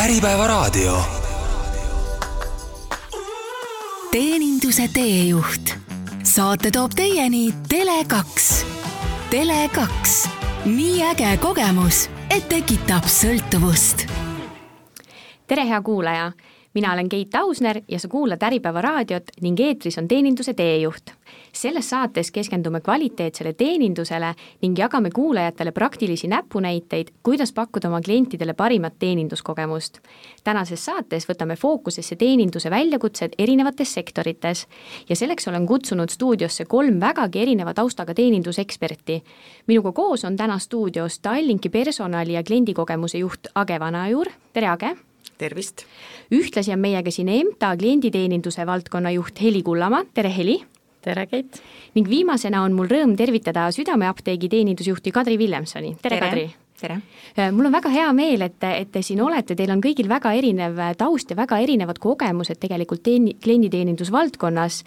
Äripäevaraadio. teeninduse teejuht. saate toob teieni Tele2. Tele2, nii äge kogemus, et tekitab sõltuvust. tere, hea kuulaja mina olen Keit Ausner ja sa kuulad Äripäeva raadiot ning eetris on teeninduse teejuht. selles saates keskendume kvaliteetsele teenindusele ning jagame kuulajatele praktilisi näpunäiteid, kuidas pakkuda oma klientidele parimat teeninduskogemust. tänases saates võtame fookusesse teeninduse väljakutsed erinevates sektorites ja selleks olen kutsunud stuudiosse kolm vägagi erineva taustaga teeninduseksperti. minuga koos on täna stuudios Tallinki personali ja kliendikogemuse juht Age Vanajuur, tere Age! Tervist! ühtlasi on meiega siin EMTA klienditeeninduse valdkonna juht Heli Kullamaa, tere Heli! tere, Keit! ning viimasena on mul rõõm tervitada Südameapteegi teenindusjuhti Kadri Villemsoni, tere, tere. Kadri! Tere! Äh, mul on väga hea meel, et, et te siin olete, teil on kõigil väga erinev taust ja väga erinevad kogemused tegelikult teeni-, klienditeenindusvaldkonnas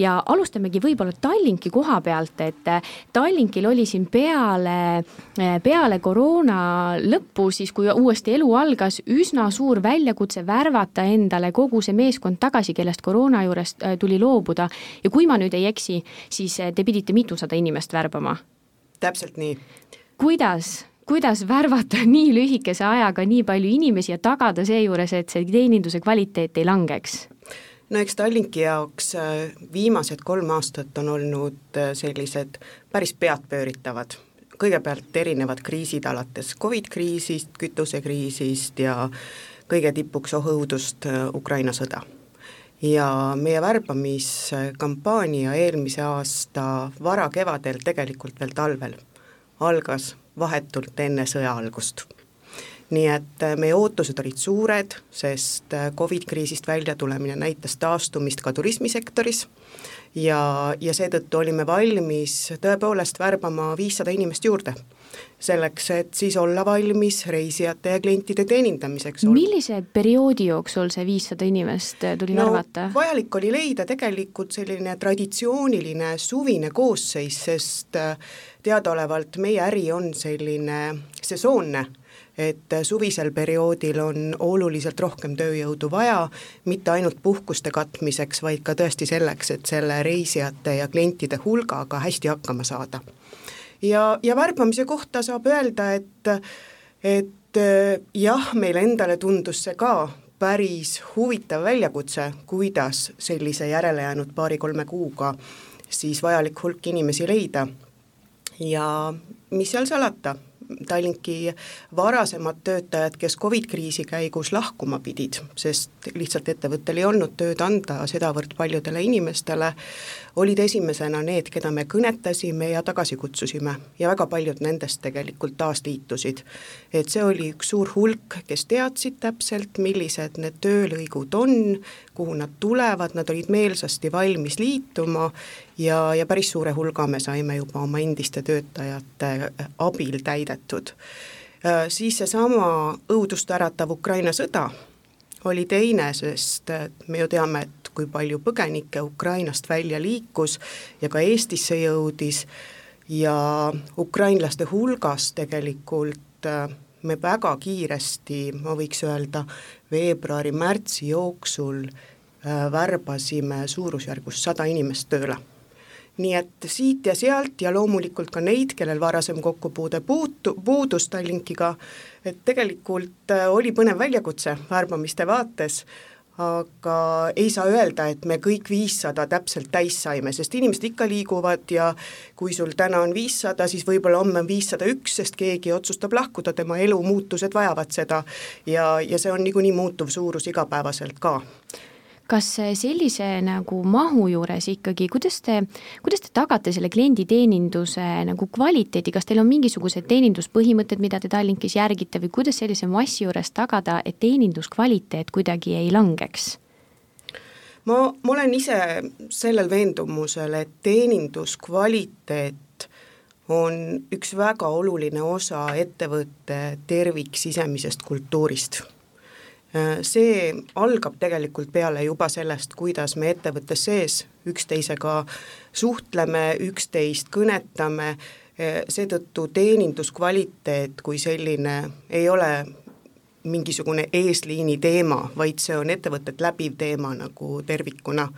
ja alustamegi võib-olla Tallinki koha pealt, et äh, Tallinkil oli siin peale, äh, peale koroona lõppu, siis kui uuesti elu algas, üsna suur väljakutse värvata endale kogu see meeskond tagasi, kellest koroona juurest tuli loobuda ja kui ma nüüd ei eksi, siis te pidite mitusada inimest värbama? täpselt nii. kuidas kuidas värvata nii lühikese ajaga nii palju inimesi ja tagada seejuures, et see teeninduse kvaliteet ei langeks? no eks Tallinki jaoks äh, viimased kolm aastat on olnud äh, sellised päris peadpööritavad. kõigepealt erinevad kriisid alates Covid kriisist, kütusekriisist ja kõige tipuks oh õudust, äh, Ukraina sõda ja meie värbamiskampaania eelmise aasta varakevadel, tegelikult veel talvel, algas vahetult enne sõja algust. nii et äh, meie ootused olid suured, sest äh, Covid kriisist väljatulemine näitas taastumist ka turismisektoris ja, ja seetõttu olime valmis tõepoolest värbama viissada inimest juurde selleks, et siis olla valmis reisijate ja klientide teenindamiseks. millise perioodi jooksul see viissada inimest äh, tuli no, värvata? vajalik oli leida tegelikult selline traditsiooniline suvine koosseis, sest teadaolevalt meie äri on selline sesoonne, et suvisel perioodil on oluliselt rohkem tööjõudu vaja, mitte ainult puhkuste katmiseks, vaid ka tõesti selleks, et selle reisijate ja klientide hulgaga hästi hakkama saada. ja, ja värbamise kohta saab öelda, et, et jah, meile endale tundus see ka päris huvitav väljakutse, kuidas sellise järelejäänud paari-kolme kuuga siis vajalik hulk inimesi leida ja mis seal salata, Tallinki varasemad töötajad, kes Covid kriisi käigus lahkuma pidid, sest lihtsalt ettevõttel ei olnud tööd anda sedavõrd paljudele inimestele, olid esimesena need, keda me kõnetasime ja tagasi kutsusime ja väga paljud nendest tegelikult taasliitusid. et see oli üks suur hulk, kes teadsid täpselt, millised need töölõigud on, kuhu nad tulevad, nad olid meelsasti valmis liituma ja, ja päris suure hulga me saime juba oma endiste töötajate abil täidetud. Äh, siis seesama õudust äratav Ukraina sõda oli teine, sest me ju teame, et kui palju põgenikke Ukrainast välja liikus ja ka Eestisse jõudis ja ukrainlaste hulgas tegelikult äh, me väga kiiresti, ma võiks öelda, veebruari-märtsi jooksul äh, värbasime suurusjärgus sada inimest tööle nii et siit ja sealt ja loomulikult ka neid, kellel varasem kokkupuude puutu, puudus Tallinkiga, et tegelikult äh, oli põnev väljakutse värbamiste vaates, aga ei saa öelda, et me kõik viissada täpselt täis saime, sest inimesed ikka liiguvad ja kui sul täna on viissada, siis võib-olla homme on viissada üks, sest keegi otsustab lahkuda, tema elumuutused vajavad seda. Ja, ja see on niikuinii muutuv suurus igapäevaselt ka kas sellise nagu mahu juures ikkagi, kuidas te, kuidas te tagate selle klienditeeninduse nagu kvaliteedi, kas teil on mingisugused teeninduspõhimõtted, mida te Tallinkis järgite või kuidas sellise massi juures tagada, et teeninduskvaliteet kuidagi ei langeks? ma, ma olen ise sellel veendumusel, et teeninduskvaliteet on üks väga oluline osa ettevõtte terviksisemisest kultuurist Äh, see algab tegelikult peale juba sellest, kuidas me ettevõtte sees üksteisega suhtleme, üksteist kõnetame, äh, seetõttu teeninduskvaliteet kui selline ei ole mingisugune eesliini teema, vaid see on ettevõtet läbiv teema nagu tervikuna.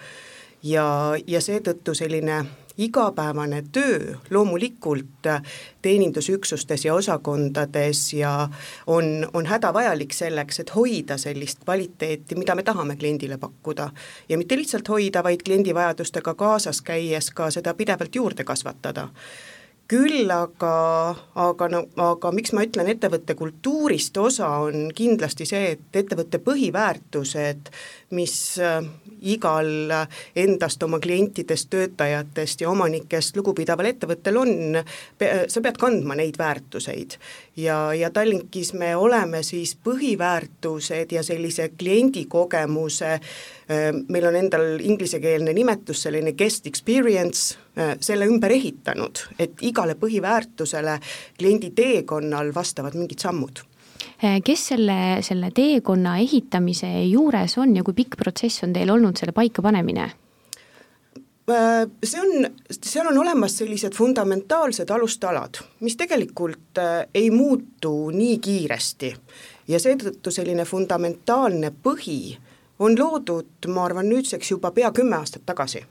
ja, ja seetõttu selline igapäevane töö loomulikult teenindusüksustes ja osakondades ja on, on hädavajalik selleks, et hoida sellist kvaliteeti, mida me tahame kliendile pakkuda. ja mitte lihtsalt hoida, vaid kliendi vajadustega kaasas käies ka seda pidevalt juurde kasvatada küll aga, aga no, aga miks ma ütlen ettevõtte kultuurist osa, on kindlasti see, et ettevõtte põhiväärtused, mis äh, igal endast, oma klientidest, töötajatest ja omanikest lugupidaval ettevõttel on, sa pead kandma neid väärtuseid. ja, ja Tallinkis me oleme siis põhiväärtused ja sellise kliendikogemuse, äh, meil on endal inglisekeelne nimetus, selline guest experience, äh, selle ümber ehitanud, et igale põhiväärtusele kliendi teekonnal vastavad mingid sammud Eh, kes selle, selle teekonna ehitamise juures on ja kui pikk protsess on teil olnud selle paikapanemine? Äh, see on, seal on olemas sellised fundamentaalsed alustalad, mis tegelikult äh, ei muutu nii kiiresti ja seetõttu selline fundamentaalne põhi on loodud, ma arvan, nüüdseks juba pea kümme aastat tagasi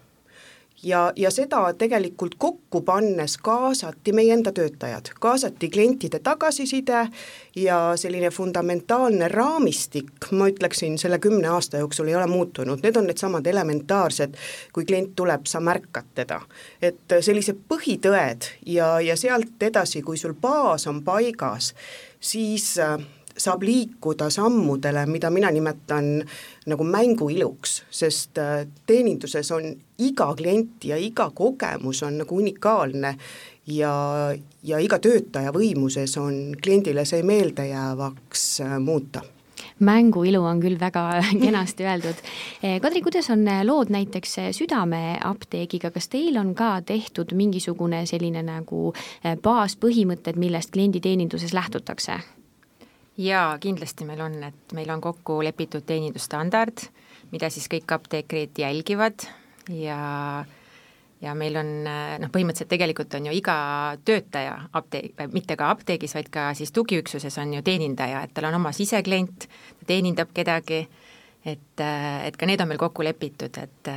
ja, ja seda tegelikult kokku pannes kaasati meie enda töötajad, kaasati klientide tagasiside ja selline fundamentaalne raamistik, ma ütleksin, selle kümne aasta jooksul ei ole muutunud, need on needsamad elementaarsed, kui klient tuleb, sa märkad teda. et sellised põhitõed ja, ja sealt edasi, kui sul baas on paigas, siis äh, saab liikuda sammudele, mida mina nimetan nagu mänguiluks, sest äh, teeninduses on iga klient ja iga kogemus on nagu unikaalne ja, ja iga töötaja võimuses on kliendile see meeldejäävaks äh, muuta mänguilu on küll väga kenasti öeldud. Eh, Kadri, kuidas on lood näiteks südameapteegiga, kas teil on ka tehtud mingisugune selline nagu eh, baaspõhimõtted, millest klienditeeninduses lähtutakse? Jaa, kindlasti meil on, et meil on kokku lepitud teenindusstandard, mida siis kõik apteekrid jälgivad ja ja meil on noh, põhimõtteliselt tegelikult on ju iga töötaja apteek, mitte ka apteegis, vaid ka siis tugiüksuses on ju teenindaja, et tal on oma siseklient, ta teenindab kedagi, et, et ka need on meil kokku lepitud, et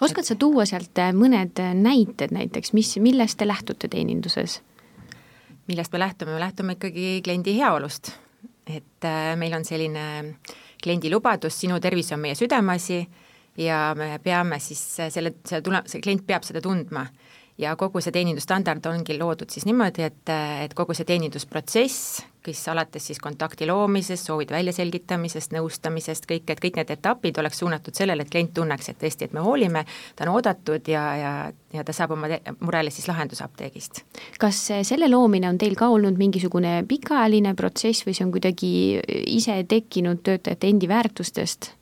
oskad sa tuua sealt mõned näited näiteks, mis, millest te lähtute teeninduses? Millest me lähtume, me lähtume ikkagi kliendi heaolust. et äh, meil on selline kliendi lubadus, sinu tervis on meie südameasi ja me peame siis selle, selle tule-, see klient peab seda tundma ja kogu see teenindusstandard ongi loodud siis niimoodi, et, et kogu see teenindusprotsess, kes alates siis kontakti loomisest, soovide väljaselgitamisest, nõustamisest, kõik, et kõik need etapid oleks suunatud sellele, et klient tunneks, et tõesti, et me hoolime, ta on oodatud ja, ja, ja ta saab oma murele siis lahenduse apteegist. kas selle loomine on teil ka olnud mingisugune pikaajaline protsess või see on kuidagi ise tekkinud töötajate endi väärtustest?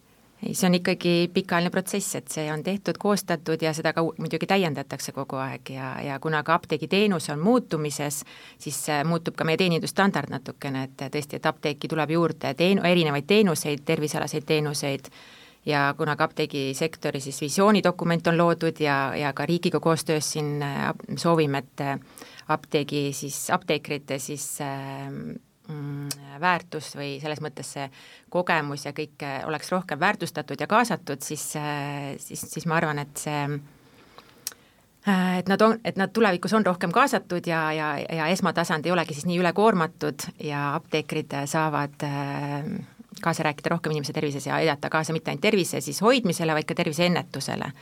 Ei, see on ikkagi pikaajaline protsess, et see on tehtud, koostatud ja seda ka muidugi täiendatakse kogu aeg ja, ja kuna ka apteegiteenus on muutumises, siis muutub ka meie teenindusstandard natukene, et tõesti, et apteeki tuleb juurde teen-, erinevaid teenuseid, tervisealaseid teenuseid, ja kuna ka apteegisektori siis visioonidokument on loodud ja, ja ka riigiga koostöös siin soovime, et apteegi siis, apteekrite siis äh, väärtus või selles mõttes see kogemus ja kõik äh, oleks rohkem väärtustatud ja kaasatud, siis, äh, siis, siis ma arvan, et see äh, et nad on, et nad tulevikus on rohkem kaasatud ja, ja, ja esmatasand ei olegi siis nii ülekoormatud ja apteekrid saavad kaasa rääkida rohkem inimese tervises ja aidata kaasa mitte ainult tervise siis hoidmisele, vaid ka tervise ennetusele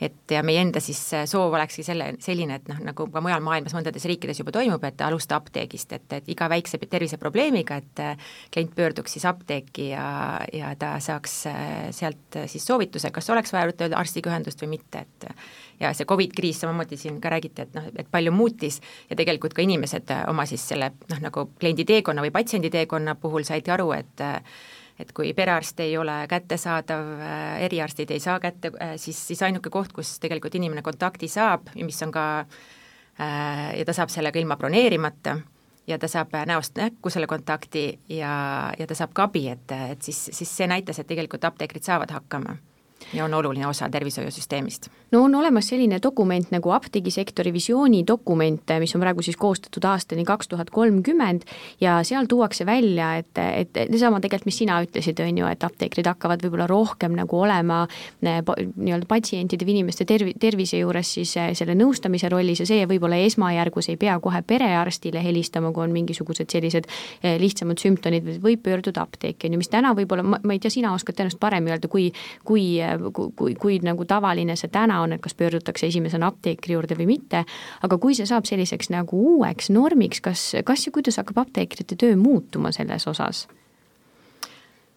et ja meie enda siis äh, soov olekski selle, selline, et noh, nagu ka mujal maailmas mõndades riikides juba toimub, et alusta apteegist, et, et iga väikse terviseprobleemiga, et äh, klient pöörduks siis apteeki ja, ja ta saaks äh, sealt siis soovituse, kas oleks vaja võtta arstiga ühendust või mitte, et ja see Covid kriis samamoodi siin ka räägiti, et noh, et palju muutis ja tegelikult ka inimesed oma siis selle noh, nagu kliendi teekonna või patsiendi teekonna puhul saidki aru, et et kui perearst ei ole kättesaadav, äh, eriarstid ei saa kätte, äh, siis, siis ainuke koht, kus tegelikult inimene kontakti saab, mis on ka äh, ja ta saab sellega ilma broneerimata ja ta saab näost näkku selle kontakti ja, ja ta saab ka abi, et, et siis, siis see näitas, et tegelikult apteekrid saavad hakkama ja on oluline osa tervishoiusüsteemist. no on olemas selline dokument nagu apteegisektori visiooni dokument, mis on praegu siis koostatud aastani kaks tuhat kolmkümmend ja seal tuuakse välja, et, et seesama tegelikult, mis sina ütlesid, on ju, et apteekrid hakkavad võib-olla rohkem nagu olema eh, nii-öelda patsientide või inimeste tervi-, tervise juures siis eh, selle nõustamise rollis ja see võib-olla esmajärgus ei pea kohe perearstile helistama, kui on mingisugused sellised eh, lihtsamad sümptomid, võib pöörduda apteeki, on ju, mis täna võib-olla, ma ei tea, sina oskad tõenäoliselt paremini öelda, kui, kui kui, kui, kui nagu tavaline see täna on, et kas pöördutakse esimesena apteekri juurde või mitte, aga kui see saab selliseks nagu uueks normiks, kas, kas ja kuidas hakkab apteekrite töö muutuma selles osas?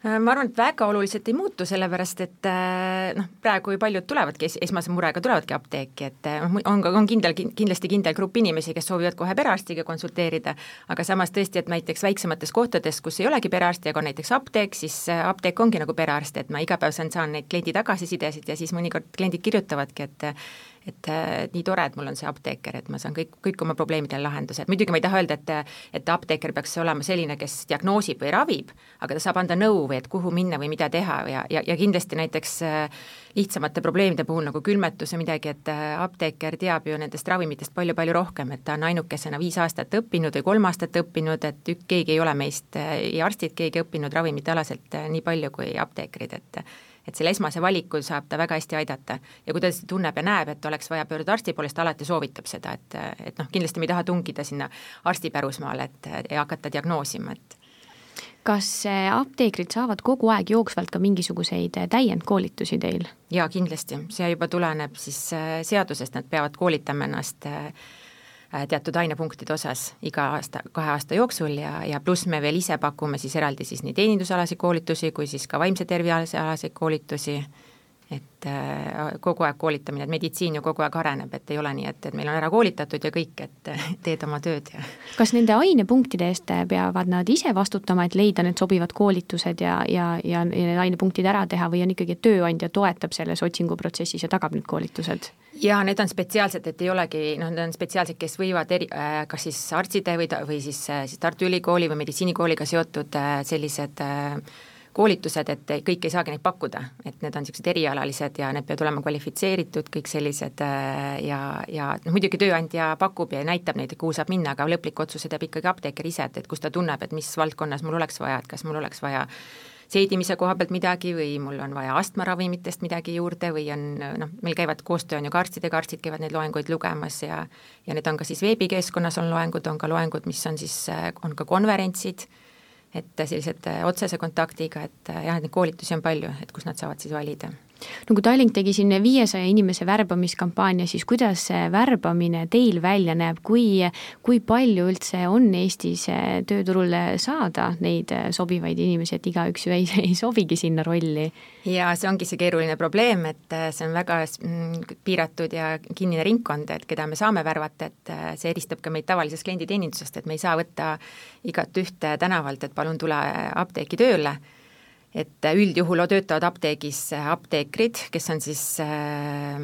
Äh, ma arvan, et väga oluliselt ei muutu, sellepärast et äh, noh, praegu ju paljud tulevadki es-, esmase murega tulevadki apteeki, et äh, noh, on on kindel, kindlasti kindel grupp inimesi, kes soovivad kohe perearstiga konsulteerida, aga samas tõesti, et näiteks väiksemates kohtades, kus ei olegi perearsti, aga on näiteks apteek, siis apteek ongi nagu perearst, et ma iga päev saan, saan neid kliendi tagasisidesid ja siis mõnikord kliendid kirjutavadki, et et äh, nii tore, et mul on see apteeker, et ma saan kõik, kõik oma probleemidele lahenduse, et muidugi ma ei taha öelda, et et apteeker peaks olema selline, kes diagnoosib või ravib, aga ta saab anda nõu või et kuhu minna või mida teha ja, ja, ja kindlasti näiteks äh, lihtsamate probleemide puhul nagu külmetus ja midagi, et äh, apteeker teab ju nendest ravimitest palju-palju rohkem, et ta on ainukesena viis aastat õppinud või kolm aastat õppinud, et ük-, keegi ei ole meist, ei arstid, keegi õppinud ravimitealaselt nii palju kui apteekrid, et et selle esmase valiku saab ta väga hästi aidata. ja kui ta tunneb ja näeb, et oleks vaja pöörduda arsti poole, siis ta alati soovitab seda, et, et noh, kindlasti me ei taha tungida sinna arsti pärusmaale, et ja hakata diagnoosima, et kas apteekrid saavad kogu aeg jooksvalt ka mingisuguseid täiendkoolitusi teil? jaa, kindlasti, see juba tuleneb siis äh, seadusest, nad peavad koolitama ennast Äh, teatud ainepunktide osas iga aasta, kahe aasta jooksul ja, ja pluss me veel ise pakume siis eraldi siis nii teenindusalaseid koolitusi kui siis ka vaimse tervise alaseid koolitusi et äh, kogu aeg koolitamine, et meditsiin ju kogu aeg areneb, et ei ole nii, et, et meil on ära koolitatud ja kõik, et teed oma tööd ja kas nende ainepunktide eest peavad nad ise vastutama, et leida need sobivad koolitused ja, ja, ja, ja need ainepunktid ära teha või on ikkagi, tööandja toetab selles otsinguprotsessis ja tagab need koolitused? jaa, need on spetsiaalsed, et ei olegi, noh, need on spetsiaalsed, kes võivad eri äh,, kas siis arstide või või siis, äh, siis Tartu Ülikooli või meditsiinikooliga seotud äh, sellised äh, koolitused, et kõik ei saagi neid pakkuda, et need on niisugused erialalised ja need peavad olema kvalifitseeritud, kõik sellised äh, ja, ja noh, muidugi tööandja pakub ja näitab neid, kuhu saab minna, aga lõpliku otsuse teeb ikkagi apteeker ise, et, et kus ta tunneb, et mis valdkonnas mul oleks vaja, et kas mul oleks vaja seedimise koha pealt midagi või mul on vaja astmaravimitest midagi juurde või on noh, meil käivad, koostöö on ju ka arstidega, arstid käivad neid loenguid lugemas ja ja need on ka siis veebikeskkonnas on loengud, on ka loengud, mis on siis, on ka konverentsid et sellised äh, otsese kontaktiga, et äh, jah, et neid koolitusi on palju, et kus nad saavad siis valida no kui Tallink tegi siin viiesaja inimese värbamiskampaania, siis kuidas see värbamine teil välja näeb, kui, kui palju üldse on Eestis eh, tööturule saada neid eh, sobivaid inimesi, et igaüks ju ei, ei sobigi sinna rolli? jaa, see ongi see keeruline probleem, et eh, see on väga mm, piiratud ja kinnine ringkond, et keda me saame värvata, et see eristab ka meid tavalisest klienditeenindusest, et me ei saa võtta igat ühte tänavalt, et palun tule apteeki tööle et üldjuhul töötavad apteegis apteekrid, kes on siis äh,,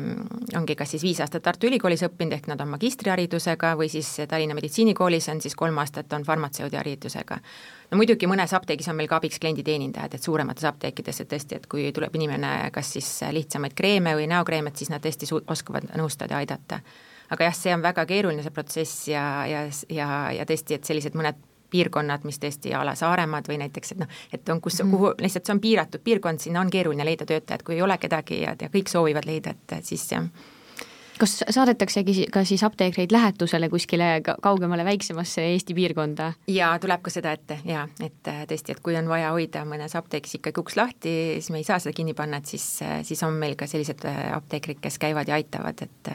ongi kas siis viis aastat Tartu Ülikoolis õppinud, ehk nad on magistriharidusega, või siis Tallinna Meditsiinikoolis on siis kolm aastat on farmatseudi haridusega. no muidugi mõnes apteegis on meil ka abiks klienditeenindajad, et suuremates apteekides, et tõesti, et kui tuleb inimene kas siis lihtsamaid kreeme või näokreeme, et siis nad tõesti su-, oskavad nõustada ja aidata aga jah, see on väga keeruline, see protsess ja, ja, ja, ja tõesti, et sellised mõned piirkonnad, mis tõesti a la Saaremaad või näiteks, et noh, et on, kus -hmm. kuhu, lihtsalt see on piiratud piirkond, sinna on keeruline leida töötajat, kui ei ole kedagi ja, ja kõik soovivad leida, et siis jah kas saadetaksegi ka siis apteekreid lähetusele kuskile kaugemale, väiksemasse Eesti piirkonda? jaa, tuleb ka seda ette jaa, et äh, tõesti, et kui on vaja hoida mõnes apteegis ikkagi uks lahti, siis me ei saa seda kinni panna, et siis, äh, siis on meil ka sellised äh, apteekrid, kes käivad ja aitavad, et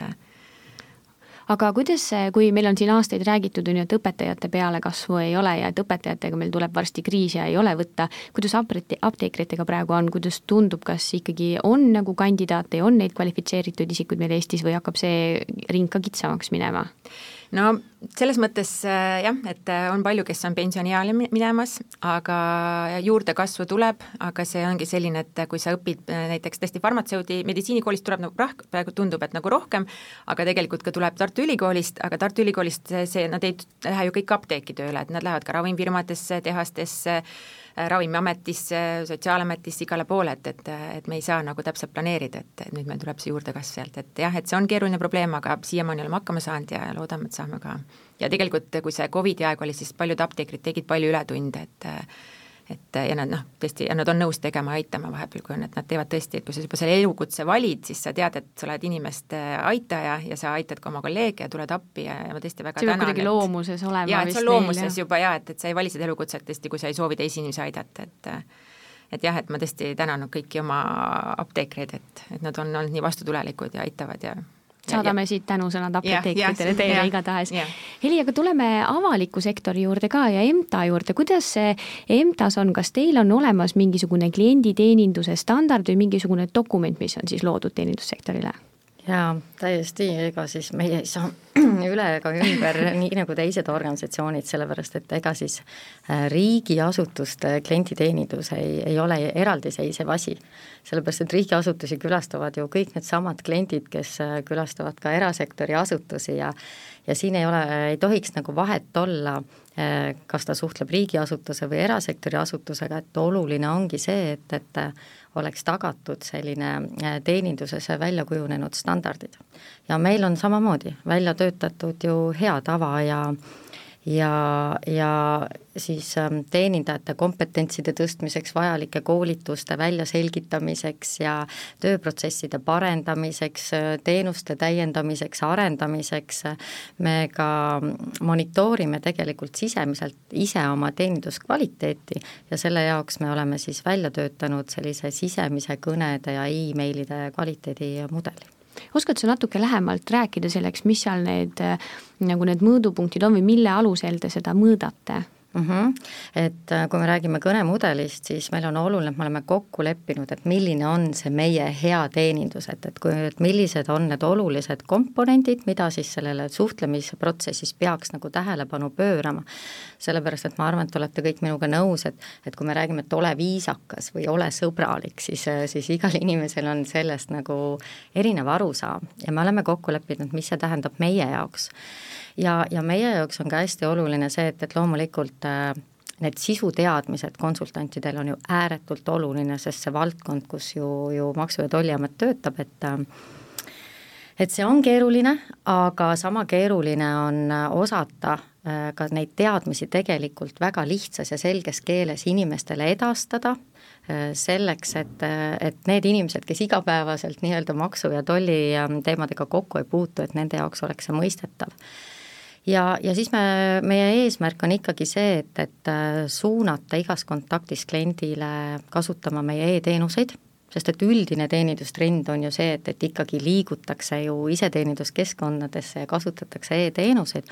aga kuidas see, kui meil on siin aastaid räägitud, on ju, et õpetajate pealekasvu ei ole ja et õpetajatega meil tuleb varsti kriis ja ei ole võtta, kuidas apteek, apteekritega praegu on, kuidas tundub, kas ikkagi on nagu kandidaate ja on neid kvalifitseeritud isikuid meil Eestis või hakkab see ring ka kitsamaks minema? No selles mõttes äh, jah, et äh, on palju, kes on pensionieale minemas, aga juurdekasvu tuleb, aga see ongi selline, et kui sa õpid äh, näiteks tõesti farmatseudi, meditsiinikoolist tuleb nagu rah-, praegu tundub, et nagu rohkem, aga tegelikult ka tuleb Tartu Ülikoolist, aga Tartu Ülikoolist see, nad ei lähe ju kõik apteeki tööle, et nad lähevad ka ravimifirmadesse, tehastesse, Äh, Ravimiametisse, Sotsiaalametisse, igale poole, et, et, et me ei saa nagu täpselt planeerida, et, et nüüd meil tuleb see juurdekasv sealt, et jah, et see on keeruline probleem, aga siiamaani oleme hakkama saanud ja loodame, et saame ka. ja tegelikult, kui see Covidi aeg oli, siis paljud apteekrid tegid palju ületunde, et et ja nad noh, tõesti, ja nad on nõus tegema ja aitama vahepeal, kui on, et nad teevad tõesti, et kui sa juba selle elukutse valid, siis sa tead, et sa oled inimeste aitaja ja sa aitad ka oma kolleege ja tuled appi ja, ja ma tõesti väga see tänan. see peab kuidagi loomuses olema jaa, et see on loomuses neil, juba jaa, et, et sa ei vali seda elukutset tõesti, kui sa ei soovi teisi inimesi aidata, et et jah, et ma tõesti tänan kõiki oma apteekreid, et, et nad on olnud nii vastutulelikud ja aitavad ja saadame ja, siit tänusõnad apteekritele teile igatahes. Heli, aga tuleme avaliku sektori juurde ka ja EMTA juurde, kuidas see EMTA-s on, kas teil on olemas mingisugune klienditeeninduse standard või mingisugune dokument, mis on siis loodud teenindussektorile? Jaa, täiesti, ega siis meie ei saa üle ega ümber, nii nagu teised organisatsioonid, sellepärast et ega siis äh, riigiasutuste klienditeenindus ei, ei ole eraldiseisev asi. sellepärast, et riigiasutusi külastavad ju kõik needsamad kliendid, kes äh, külastavad ka erasektori asutusi ja ja siin ei ole, ei tohiks nagu vahet olla, äh, kas ta suhtleb riigiasutuse või erasektori asutusega, et oluline ongi see, et, et oleks tagatud selline äh, teeninduses välja kujunenud standardid. ja meil on samamoodi välja töötatud ju hea tava ja ja, ja siis ähm, teenindajate kompetentside tõstmiseks vajalike koolituste väljaselgitamiseks ja tööprotsesside parendamiseks, äh, teenuste täiendamiseks, arendamiseks, me ka monitoorime tegelikult sisemiselt ise oma teeninduskvaliteeti ja selle jaoks me oleme siis välja töötanud sellise sisemise kõnede ja emailide kvaliteedimudeli oskad sa natuke lähemalt rääkida selleks, mis seal need nagu need mõõdupunktid on või mille alusel te seda mõõdate? Mm. -hmm. et äh, kui me räägime kõnemudelist, siis meil on oluline, et me oleme kokku leppinud, et milline on see meie hea teenindus, et, et kui, et millised on need olulised komponendid, mida siis sellele suhtlemisprotsessis peaks nagu tähelepanu pöörama. sellepärast, et ma arvan, et olete kõik minuga nõus, et, et kui me räägime, et ole viisakas või ole sõbralik, siis, siis igal inimesel on sellest nagu erinev arusaam ja me oleme kokku leppinud, mis see tähendab meie jaoks ja, ja meie jaoks on ka hästi oluline see, et, et loomulikult äh, need sisuteadmised konsultantidel on ju ääretult oluline, sest see valdkond, kus ju, ju Maksu- ja Tolliamet töötab, et äh, et see on keeruline, aga sama keeruline on osata äh, ka neid teadmisi tegelikult väga lihtsas ja selges keeles inimestele edastada, selleks, et, et need inimesed, kes igapäevaselt nii-öelda maksu- ja tolli teemadega kokku ei puutu, et nende jaoks oleks see mõistetav ja, ja siis me, meie eesmärk on ikkagi see, et, et äh, suunata igas kontaktis kliendile kasutama meie e-teenuseid, sest et üldine teenindustrend on ju see, et, et ikkagi liigutakse ju iseteeninduskeskkonnadesse ja kasutatakse e-teenuseid,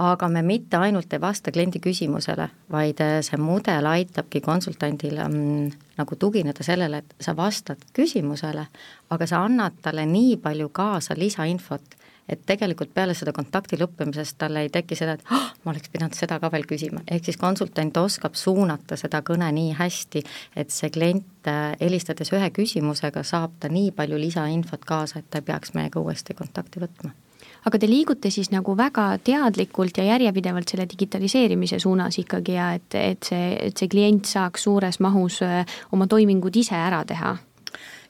aga me mitte ainult ei vasta kliendi küsimusele, vaid äh, see mudel aitabki konsultandil mm, nagu tugineda sellele, et sa vastad küsimusele, aga sa annad talle nii palju kaasa lisainfot, et tegelikult peale seda kontakti lõppemisest tal ei teki seda, et oh, ma oleks pidanud seda ka veel küsima, ehk siis konsultant oskab suunata seda kõne nii hästi, et see klient äh, helistades ühe küsimusega saab ta nii palju lisainfot kaasa, et ta ei peaks meiega uuesti kontakti võtma. Aga te liigute siis nagu väga teadlikult ja järjepidevalt selle digitaliseerimise suunas ikkagi ja et, et see, et see klient saaks suures mahus äh, oma toimingud ise ära teha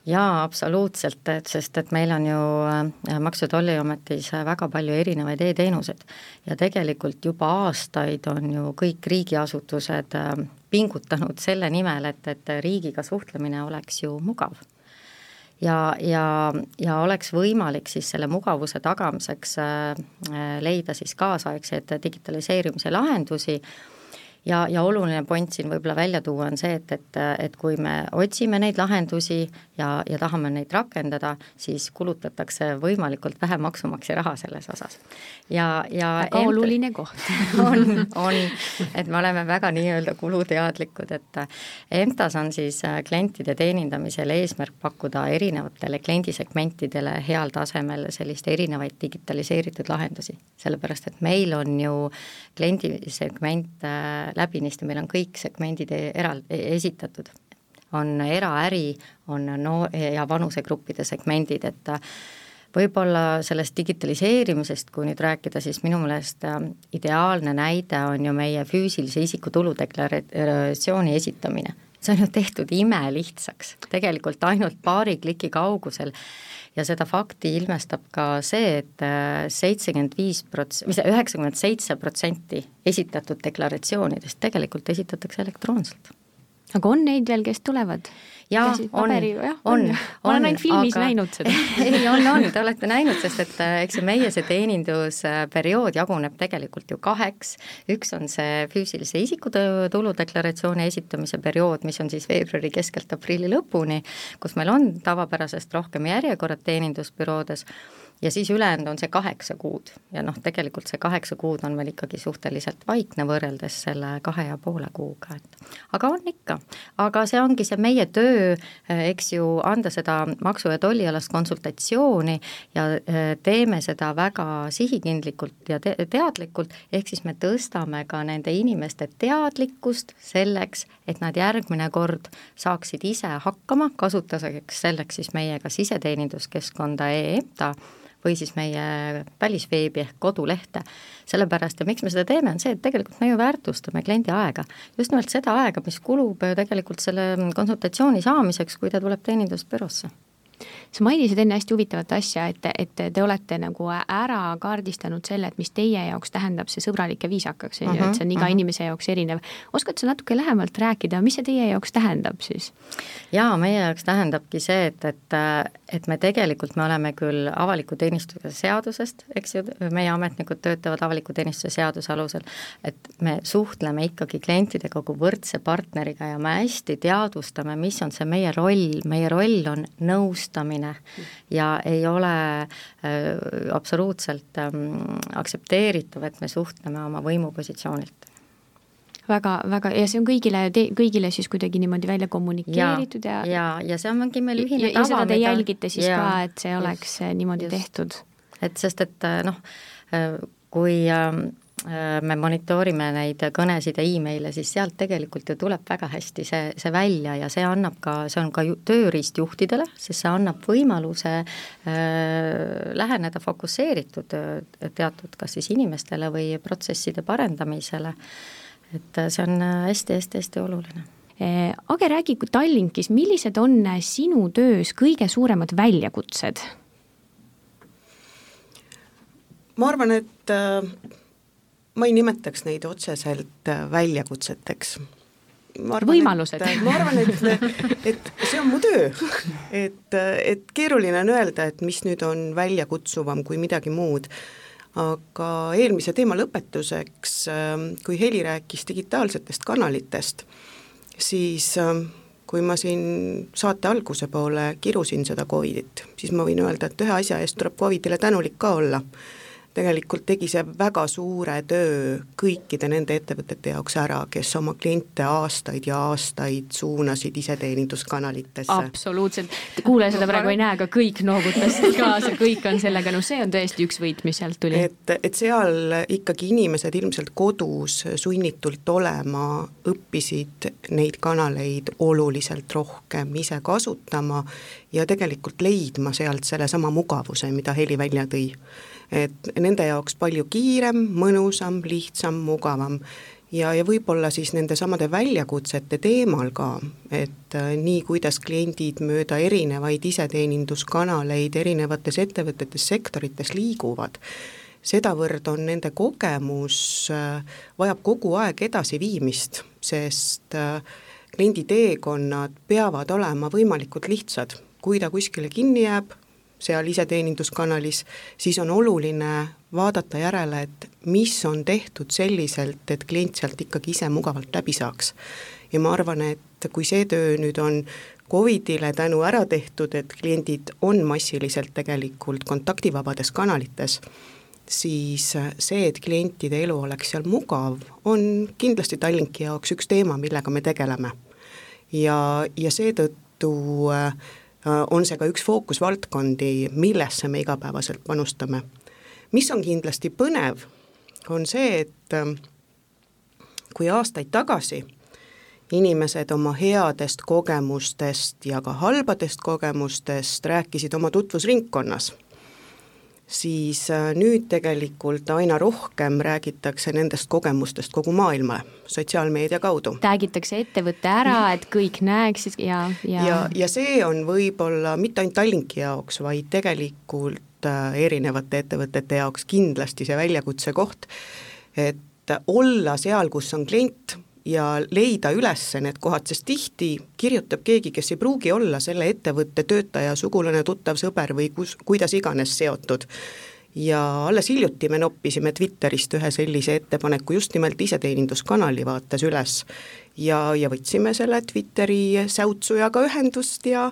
jaa, absoluutselt, et sest et meil on ju äh, Maksu- ja Tolliametis väga palju erinevaid e-teenuseid. Ja tegelikult juba aastaid on ju kõik riigiasutused äh, pingutanud selle nimel, et, et riigiga suhtlemine oleks ju mugav. Ja, ja, ja oleks võimalik siis selle mugavuse tagamiseks äh, leida siis kaasaegseid digitaliseerimise lahendusi ja, ja oluline point siin võib-olla välja tuua on see, et, et, et kui me otsime neid lahendusi ja, ja tahame neid rakendada, siis kulutatakse võimalikult vähe maksumaksja raha selles osas. ja, ja väga ent... oluline koht. On, on, et me oleme väga nii-öelda kuluteadlikud, et EMTA-s on siis äh, klientide teenindamisel eesmärk pakkuda erinevatele kliendisegmentidele heal tasemel sellist erinevaid digitaliseeritud lahendusi, sellepärast et meil on ju kliendisegment äh, läbinisti, meil on kõik segmendid e-, eral-, e-, esitatud. on eraäri, on no- ja vanusegruppide segmendid, et võib-olla sellest digitaliseerimisest, kui nüüd rääkida, siis minu meelest äh, ideaalne näide on ju meie füüsilise isiku tuludeklaratsiooni esitamine. see on ju tehtud imelihtsaks, tegelikult ainult paari kliki kaugusel ja seda fakti ilmestab ka see et, et äh, seitsekümmend viis prots-, mis see, üheksakümmend seitse protsenti esitatud deklaratsioonidest tegelikult esitatakse elektroonselt. aga on neid veel, kes tulevad? Jaa, on, on, on. ma olen ainult filmis aga... näinud seda. Ei, on, on, te olete näinud, sest et äh, eks ju meie see teenindusperiood jaguneb tegelikult ju kaheks, üks on see füüsilise isiku tuludeklaratsiooni esitamise periood, mis on siis veebruari keskelt aprilli lõpuni, kus meil on tavapärasest rohkem järjekorrad teenindusbüroodes ja siis ülejäänud on see kaheksa kuud. Ja noh, tegelikult see kaheksa kuud on veel ikkagi suhteliselt vaikne võrreldes selle kahe ja poole kuuga, et aga on ikka, aga see ongi see meie töö, eks ju, anda seda maksu- ja tollialast konsultatsiooni ja e, teeme seda väga sihikindlikult ja te teadlikult, ehk siis me tõstame ka nende inimeste teadlikkust selleks, et nad järgmine kord saaksid ise hakkama, kasutuseks selleks siis meie kas iseteeninduskeskkonda e-EMTA või siis meie välisveebi ehk kodulehte. sellepärast ja miks me seda teeme, on see, et tegelikult me ju väärtustame kliendi aega. just nimelt seda aega, mis kulub tegelikult selle konsultatsiooni saamiseks, kui ta tuleb teenindusbüroosse sa mainisid enne hästi huvitavat asja, et, et te olete nagu ära kaardistanud selle, et mis teie jaoks tähendab see sõbralik ja viisakas, on ju, et see on iga uh mhm, -huh. Mhm. inimese jaoks erinev. oskad sa natuke lähemalt rääkida, mis see teie jaoks tähendab siis? jaa, meie jaoks tähendabki see, et, et, et me tegelikult, me oleme küll avaliku teenistuse seadusest, eks ju, meie ametnikud töötavad avaliku teenistuse seaduse alusel, et me suhtleme ikkagi klientidega kui võrdse partneriga ja me hästi teadvustame, mis on see meie roll, meie roll on nõustamine, oluline ja ei ole äh, absoluutselt ähm, aktsepteeritav, et me suhtleme oma võimupositsioonilt väga, väga ja see on kõigile, kõigile siis kuidagi niimoodi välja kommunikeeritud ja ja, ja, ja see ongi meil ühine ja, tava. ja seda te mida... jälgite siis ja, ka, et see oleks just, niimoodi just. tehtud? et sest, et äh, noh, äh, kui ähm, Äh, me monitoorime neid kõnesid ja email'e, siis sealt tegelikult ju tuleb väga hästi see, see välja ja see annab ka, see on ka ju, tööriist juhtidele, sest see annab võimaluse äh, läheneda fokusseeritud äh, teatud kas siis inimestele või protsesside parendamisele. et see on hästi-hästi-hästi oluline äh, Age, räägi Tallinkis, millised on sinu töös kõige suuremad väljakutsed? ma arvan, et ma ei nimetaks neid otseselt äh, väljakutseteks. võimalused. ma arvan, et, et see on mu töö, et, et keeruline on öelda, et mis nüüd on väljakutsuvam kui midagi muud aga eelmise teema lõpetuseks, ähm, kui Heli rääkis digitaalsetest kanalitest, siis ähm, kui ma siin saate alguse poole kirusin seda Covidit, siis ma võin öelda, et ühe asja eest tuleb Covidile tänulik ka olla tegelikult tegi see väga suure töö kõikide nende ettevõtete jaoks ära, kes oma kliente aastaid ja aastaid suunasid iseteeninduskanalitesse. absoluutselt, kuulaja seda praegu ei näe, aga kõik noogutasid kaasa, kõik on sellega nõus no,, see on tõesti üks võit, mis sealt tuli. et, et seal ikkagi inimesed ilmselt kodus sunnitult olema õppisid neid kanaleid oluliselt rohkem ise kasutama ja tegelikult leidma sealt sellesama mugavuse, mida Heli välja tõi et nende jaoks palju kiirem, mõnusam, lihtsam, mugavam. Ja, ja võib-olla siis nendesamade väljakutsete teemal ka, et äh, nii, kuidas kliendid mööda erinevaid iseteeninduskanaleid erinevates ettevõtetes, sektorites liiguvad, sedavõrd on nende kogemus äh,, vajab kogu aeg edasiviimist, sest äh, kliendi teekonnad peavad olema võimalikult lihtsad, kui ta kuskile kinni jääb, seal iseteeninduskanalis, siis on oluline vaadata järele, et mis on tehtud selliselt, et klient sealt ikkagi ise mugavalt läbi saaks. ja ma arvan, et kui see töö nüüd on Covidile tänu ära tehtud, et kliendid on massiliselt tegelikult kontaktivabades kanalites, siis see, et klientide elu oleks seal mugav, on kindlasti Tallinki jaoks üks teema, millega me tegeleme. ja, ja seetõttu äh, on see ka üks fookusvaldkondi, millesse me igapäevaselt panustame. mis on kindlasti põnev, on see, et äh, kui aastaid tagasi inimesed oma headest kogemustest ja ka halbadest kogemustest rääkisid oma tutvusringkonnas siis äh, nüüd tegelikult aina rohkem räägitakse nendest kogemustest kogu maailmale, sotsiaalmeedia kaudu. räägitakse ettevõtte ära, et kõik näeksid ja, ja ja, ja see on võib-olla mitte ainult Tallinki jaoks, vaid tegelikult äh, erinevate ettevõtete jaoks kindlasti see väljakutse koht, et olla seal, kus on klient, ja leida üles need kohad, sest tihti kirjutab keegi, kes ei pruugi olla selle ettevõtte töötaja, sugulane, tuttav, sõber või kus, kuidas iganes seotud. Ja alles hiljuti me noppisime Twitterist ühe sellise ettepaneku just nimelt iseteeninduskanali vaates üles ja, ja võtsime selle Twitteri säutsujaga ühendust ja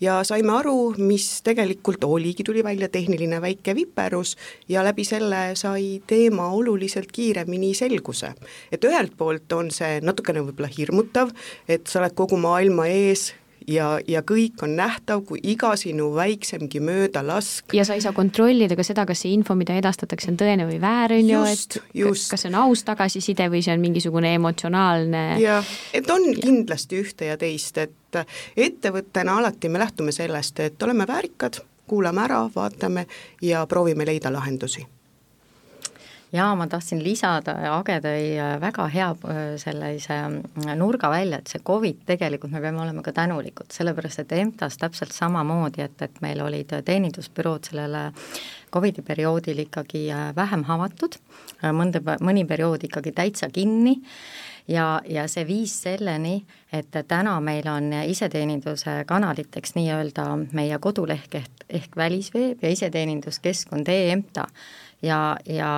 ja saime aru, mis tegelikult oligi, tuli välja tehniline väike viperus ja läbi selle sai teema oluliselt kiiremini selguse. et ühelt poolt on see natukene võib-olla hirmutav, et sa oled kogu maailma ees, ja, ja kõik on nähtav, kui iga sinu väiksemgi möödalask. ja sa ei saa kontrollida ka seda, kas see info, mida edastatakse, on tõene või väär, on ju, et just. kas see on aus tagasiside või see on mingisugune emotsionaalne. jah, et on ja. kindlasti ühte ja teist, et ettevõttena alati me lähtume sellest, et oleme väärikad, kuulame ära, vaatame ja proovime leida lahendusi jaa, ma tahtsin lisada, Age tõi äh, väga hea äh, sellise mm, nurga välja, et see Covid tegelikult me peame olema ka tänulikud, sellepärast et EMTA-s täpselt samamoodi, et, et meil olid teenindusbürood sellele Covidi perioodil ikkagi äh, vähem avatud, mõnda, mõni periood ikkagi täitsa kinni ja, ja see viis selleni, et täna meil on iseteeninduse kanaliteks nii-öelda meie koduleht ehk, ehk välisveeb ja iseteeninduskeskkond e-EMTA ja, ja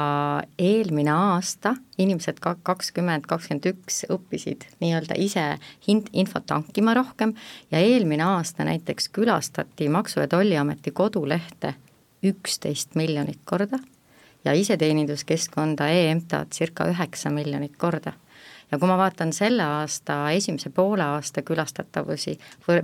eelmine aasta inimesed ka kakskümmend, kakskümmend üks õppisid nii-öelda ise hind, infot hankima rohkem ja eelmine aasta näiteks külastati Maksu- ja Tolliameti kodulehte üksteist miljonit korda ja iseteeninduskeskkonda e-EMTA circa üheksa miljonit korda ja kui ma vaatan selle aasta esimese poole aasta külastatavusi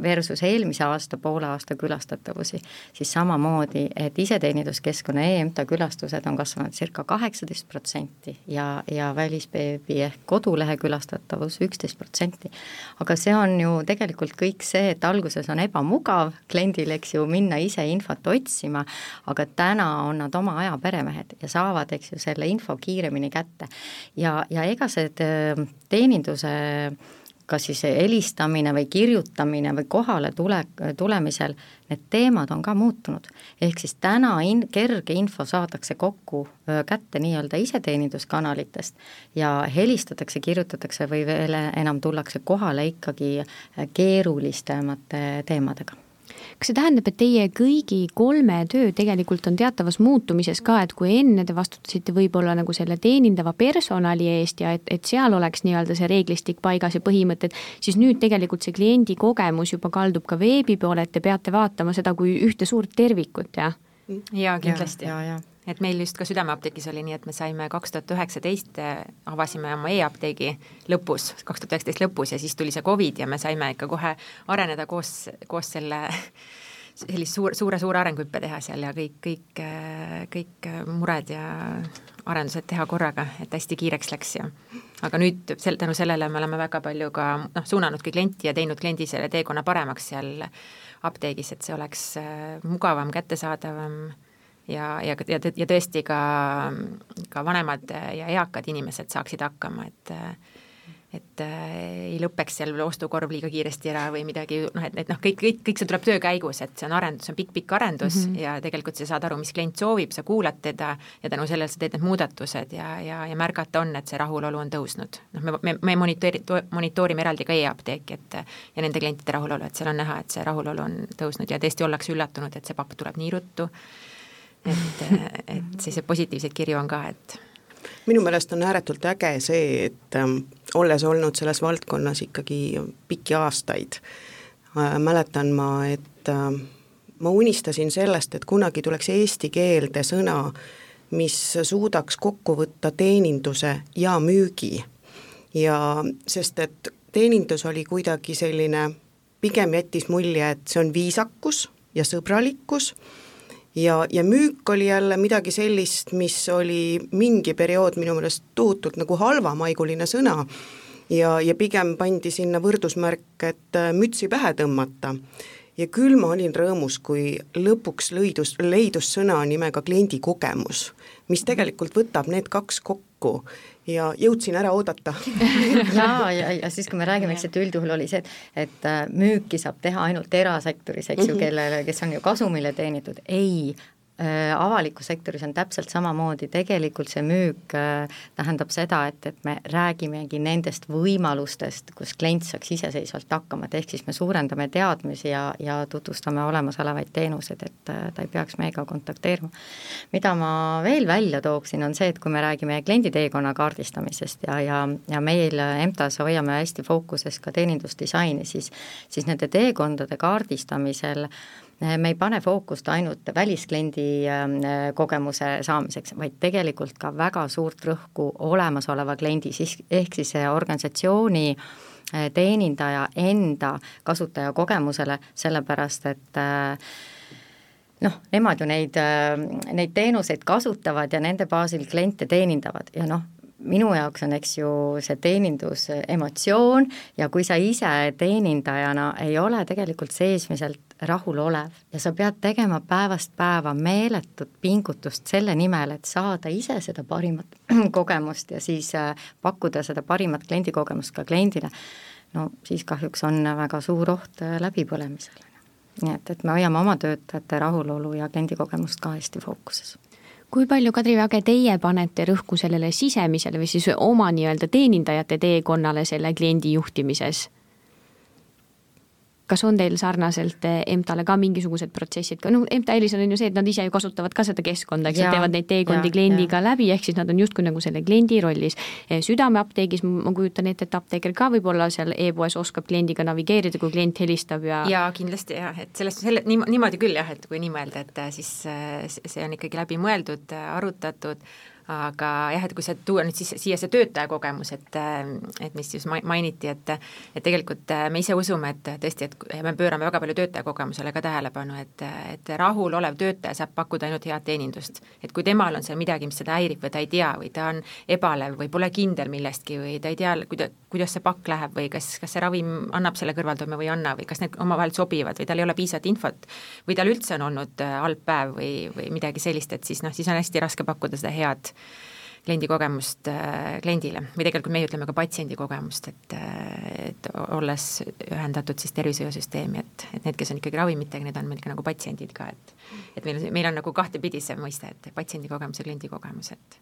versus eelmise aasta poole aasta külastatavusi, siis samamoodi, et iseteeninduskeskkonna EMTA külastused on kasvanud circa kaheksateist protsenti ja, ja välisbeebi ehk kodulehe külastatavus üksteist protsenti. aga see on ju tegelikult kõik see, et alguses on ebamugav kliendil, eks ju, minna ise infot otsima, aga täna on nad oma aja peremehed ja saavad, eks ju, selle info kiiremini kätte. ja, ja ega see teeninduse kas siis helistamine või kirjutamine või kohale tule, tulemisel, need teemad on ka muutunud. ehk siis täna in-, kerge info saadakse kokku kätte nii-öelda iseteeninduskanalitest ja helistatakse, kirjutatakse või veel enam tullakse kohale ikkagi keerulisemate teemadega kas see tähendab, et teie kõigi kolme töö tegelikult on teatavas muutumises ka, et kui enne te vastutasite võib-olla nagu selle teenindava personali eest ja et, et seal oleks nii-öelda see reeglistik paigas ja põhimõtted, siis nüüd tegelikult see kliendi kogemus juba kaldub ka veebi poole, et te peate vaatama seda kui ühte suurt tervikut, jah? jaa, kindlasti ja, ja, ja et meil just ka Südameapteegis oli nii, et me saime kaks tuhat üheksateist, äh, avasime oma e-apteegi lõpus, kaks tuhat üheksateist lõpus ja siis tuli see Covid ja me saime ikka kohe areneda koos, koos selle sellist suur, suure-suure arenguhüppe teha seal ja kõik, kõik, äh, kõik mured ja arendused teha korraga, et hästi kiireks läks ja aga nüüd sel-, tänu sellele me oleme väga palju ka noh, suunanudki klienti ja teinud kliendi selle teekonna paremaks seal apteegis, et see oleks äh, mugavam, kättesaadavam ja, ja, ja, ja tõesti ka, ka vanemad ja eakad inimesed saaksid hakkama, et et äh, ei lõpeks seal ostukorv liiga kiiresti ära või midagi, noh et, et noh, kõik, kõik, kõik see tuleb töö käigus, et see on arendus, see on pikk-pikk arendus mm -hmm. ja tegelikult sa saad aru, mis klient soovib, sa kuulad teda ja tänu sellele sa teed need muudatused ja, ja, ja märgata on, et see rahulolu on tõusnud. noh, me, me, me monitoori-, monitoorime eraldi ka e-apteeki, et ja nende klientide rahulolu, et seal on näha, et see rahulolu on tõusnud ja tõesti ollakse üllatunud, et see papp tuleb nii ruttu, et, et selliseid positiivseid kirju on ka, et minu meelest on ääretult äge see, et ähm, olles olnud selles valdkonnas ikkagi pikki aastaid äh,, mäletan ma, et äh, ma unistasin sellest, et kunagi tuleks eesti keelde sõna, mis suudaks kokku võtta teeninduse ja müügi. ja sest, et teenindus oli kuidagi selline, pigem jättis mulje, et see on viisakus ja sõbralikkus ja, ja müük oli jälle midagi sellist, mis oli mingi periood minu meelest tohutult nagu halvamaiguline sõna ja, ja pigem pandi sinna võrdusmärk, et äh, mütsi pähe tõmmata. ja küll ma olin rõõmus, kui lõpuks lõidus, leidus sõna nimega kliendikogemus, mis tegelikult võtab need kaks kokku ja jõudsin ära oodata ja, ja, ja siis, kui me räägime, eks, et üldjuhul oli see, et, et äh, müüki saab teha ainult erasektoris, eks ju, mhm. kellele, kes on ju kasumile teenitud, ei, avalikus sektoris on täpselt samamoodi, tegelikult see müük äh, tähendab seda, et, et me räägimegi nendest võimalustest, kus klient saaks iseseisvalt hakkama, et ehk siis me suurendame teadmisi ja, ja tutvustame olemasolevaid teenuseid, et äh, ta ei peaks meiega kontakteerima. mida ma veel välja tooksin, on see, et kui me räägime klienditeekonna kaardistamisest ja, ja, ja meil EMTA-s hoiame hästi fookuses ka teenindusdisaini, siis siis nende teekondade kaardistamisel äh, Äh, me ei pane fookust ainult väliskliendi ähm, äh, kogemuse saamiseks, vaid tegelikult ka väga suurt rõhku olemasoleva kliendi, siis ehk siis organisatsiooni äh, teenindaja enda kasutajakogemusele, sellepärast et noh, nemad ju neid, neid teenuseid kasutavad ja nende baasil kliente teenindavad. Ja noh, minu jaoks on, eks ju, see teenindus emotsioon ja kui sa ise teenindajana ei ole tegelikult seesmiselt rahulolev ja sa pead tegema päevast päeva meeletut pingutust selle nimel, et saada ise seda parimat kogemust ja siis äh, pakkuda seda parimat kliendikogemust ka kliendile, no siis kahjuks on väga suur oht äh, läbipõlemisele. nii et, et me hoiame oma töötajate rahulolu ja kliendikogemust ka hästi fookuses kui palju, Kadri Väge, teie panete rõhku sellele sisemisele või siis oma nii-öelda teenindajate teekonnale selle kliendi juhtimises? Kas on teil sarnaselt eh, EMTA-le ka mingisugused protsessid ka, noh, EMTA eelis on ju see, et nad ise ju kasutavad ka seda keskkonda, eks nad teevad neid teekondi kliendiga ja. läbi, ehk siis nad on justkui nagu selle kliendi rollis. Eh, südameapteegis ma kujutan ette, et apteeker ka võib-olla seal e-poes oskab kliendiga navigeerida, kui klient helistab ja jaa, kindlasti jah, et sellest, selle, niimoodi küll jah, et kui nii mõelda, et eh, siis see on ikkagi läbi mõeldud, arutatud, aga jah, et kui see tuua nüüd siis siia see töötaja kogemus, et et mis siis mainiti, et et tegelikult me ise usume, et tõesti, et me pöörame väga palju töötaja kogemusele ka tähelepanu, et et rahulolev töötaja saab pakkuda ainult head teenindust. et kui temal on seal midagi, mis seda häirib või ta ei tea või ta on ebalev või pole kindel millestki või ta ei tea, kuida-, kuidas see pakk läheb või kas, kas see ravim annab selle kõrvaltoime või ei anna või kas need omavahel sobivad või tal ei ole piisavalt infot või tal üldse on olnud halb päev või, või midagi sellist, et siis noh, siis on hästi raske pakkuda seda head kliendi kogemust äh, kliendile. Või tegelikult meie ütleme ka patsiendi kogemust, et, äh, et olles ühendatud siis tervishoiusüsteemi, et, et need, kes on ikkagi ravimitega, need on meil ka nagu patsiendid ka, et et meil, meil on nagu kahtepidi see mõiste, et patsiendi kogemus ja kliendi kogemus, et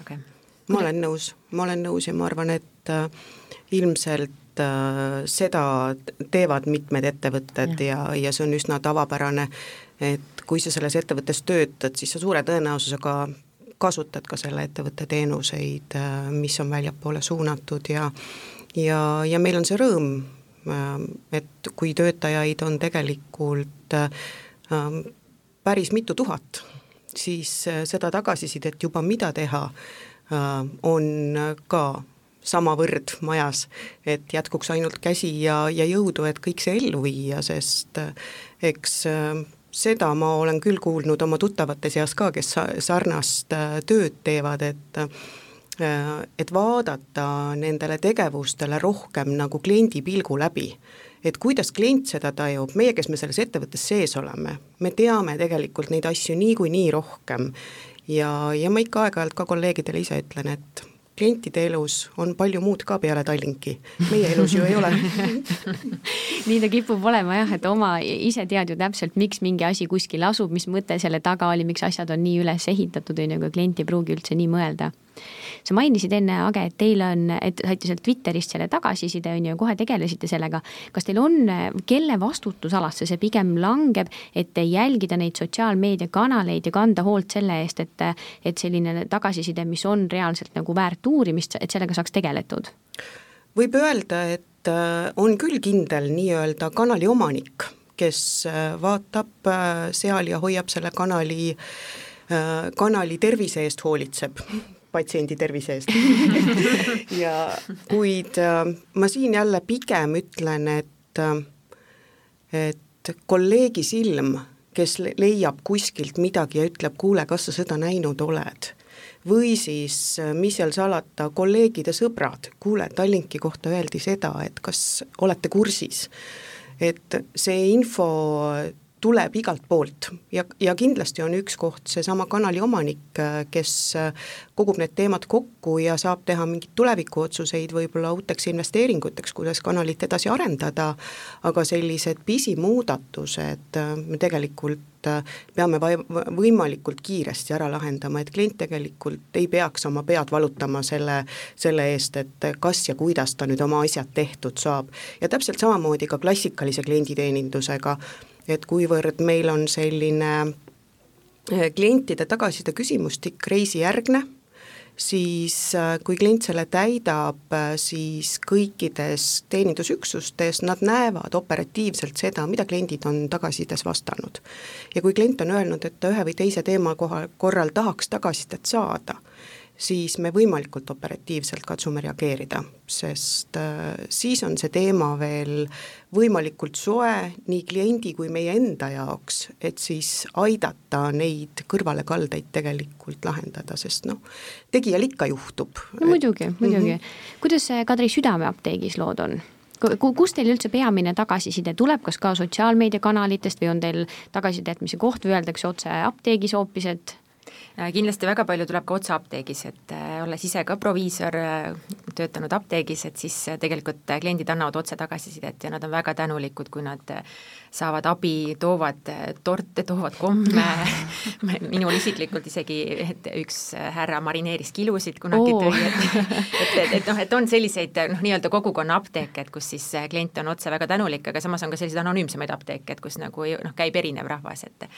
okei okay.. ma olen nõus, ma olen nõus ja ma arvan, et äh, ilmselt äh, seda teevad mitmed ettevõtted ja, ja, ja see on üsna tavapärane, et kui sa selles ettevõttes töötad, siis sa suure tõenäosusega kasutad ka selle ettevõtte teenuseid, äh, mis on väljapoole suunatud ja ja, ja meil on see rõõm, äh, et kui töötajaid on tegelikult äh, päris mitu tuhat, siis seda tagasisidet juba, mida teha, on ka samavõrd majas, et jätkuks ainult käsi ja, ja jõudu, et kõik see ellu viia, sest eks seda ma olen küll kuulnud oma tuttavate seas ka, kes sarnast äh, tööd teevad, et äh, et vaadata nendele tegevustele rohkem nagu kliendi pilgu läbi. et kuidas klient seda tajub, meie, kes me selles ettevõttes sees oleme, me teame tegelikult neid asju niikuinii rohkem ja, ja ma ikka aeg-ajalt ka kolleegidele ise ütlen, et klientide elus on palju muud ka peale Tallinki, meie elus ju ei ole. Nii ta kipub olema jah, et oma, ise tead ju täpselt, miks mingi asi kuskil asub, mis mõte selle taga oli, miks asjad on nii üles ehitatud, on ju, aga klient ei pruugi üldse nii mõelda sa mainisid enne, Age, et teil on, et saite sealt Twitterist selle tagasiside, on ju, kohe tegelesite sellega. kas teil on, kelle vastutusalasse see pigem langeb, et jälgida neid sotsiaalmeediakanaleid ja kanda hoolt selle eest, et, et selline tagasiside, mis on reaalselt nagu väärt uurimist, et sellega saaks tegeletud? võib öelda, et äh, on küll kindel nii-öelda kanali omanik, kes äh, vaatab äh, seal ja hoiab selle kanali kanali tervise eest hoolitseb, patsiendi tervise eest. Ja kuid äh, ma siin jälle pigem ütlen, et äh, et kolleegi silm, kes leiab kuskilt midagi ja ütleb, kuule, kas sa seda näinud oled, või siis, äh, mis seal salata, kolleegide sõbrad, kuule, Tallinki kohta öeldi seda, et kas olete kursis, et see info tuleb igalt poolt. Ja, ja kindlasti on üks koht seesama kanali omanik, kes kogub need teemad kokku ja saab teha mingeid tulevikuotsuseid võib-olla uuteks investeeringuteks, kuidas kanalit edasi arendada, aga sellised pisimuudatused me tegelikult peame võimalikult kiiresti ära lahendama, et klient tegelikult ei peaks oma pead valutama selle, selle eest, et kas ja kuidas ta nüüd oma asjad tehtud saab. ja täpselt samamoodi ka klassikalise klienditeenindusega, et kuivõrd meil on selline eh, klientide tagasiside küsimustik reisijärgne, siis eh, kui klient selle täidab, eh, siis kõikides teenindusüksustes nad näevad operatiivselt seda, mida kliendid on tagasisides vastanud. ja kui klient on öelnud, et ta ühe või teise teema koha, korral tahaks tagasisidet saada, siis me võimalikult operatiivselt katsume reageerida, sest äh, siis on see teema veel võimalikult soe nii kliendi kui meie enda jaoks, et siis aidata neid kõrvalekaldeid tegelikult lahendada, sest noh, tegijal ikka juhtub. no muidugi, muidugi mm. -hmm. kuidas see Kadri Südameapteegis lood on? kust teil üldse peamine tagasiside tuleb, kas ka sotsiaalmeediakanalitest või on teil tagasisidet, mis koht või öeldakse otse apteegis hoopis, et kindlasti väga palju tuleb ka otse apteegis, et äh, olles ise ka proviisor, äh, töötanud apteegis, et siis tegelikult kliendid annavad otse tagasisidet ja nad on väga tänulikud, kui nad saavad abi, toovad torte, toovad komme minul isiklikult isegi, et üks härra marineeris kilusid kunagi oh. tõi, et et, et, et noh, et on selliseid noh, nii-öelda kogukonna apteeke, et kus siis klient on otse väga tänulik, aga samas on ka selliseid anonüümsemaid apteeke, et kus nagu noh, käib erinev rahvas, et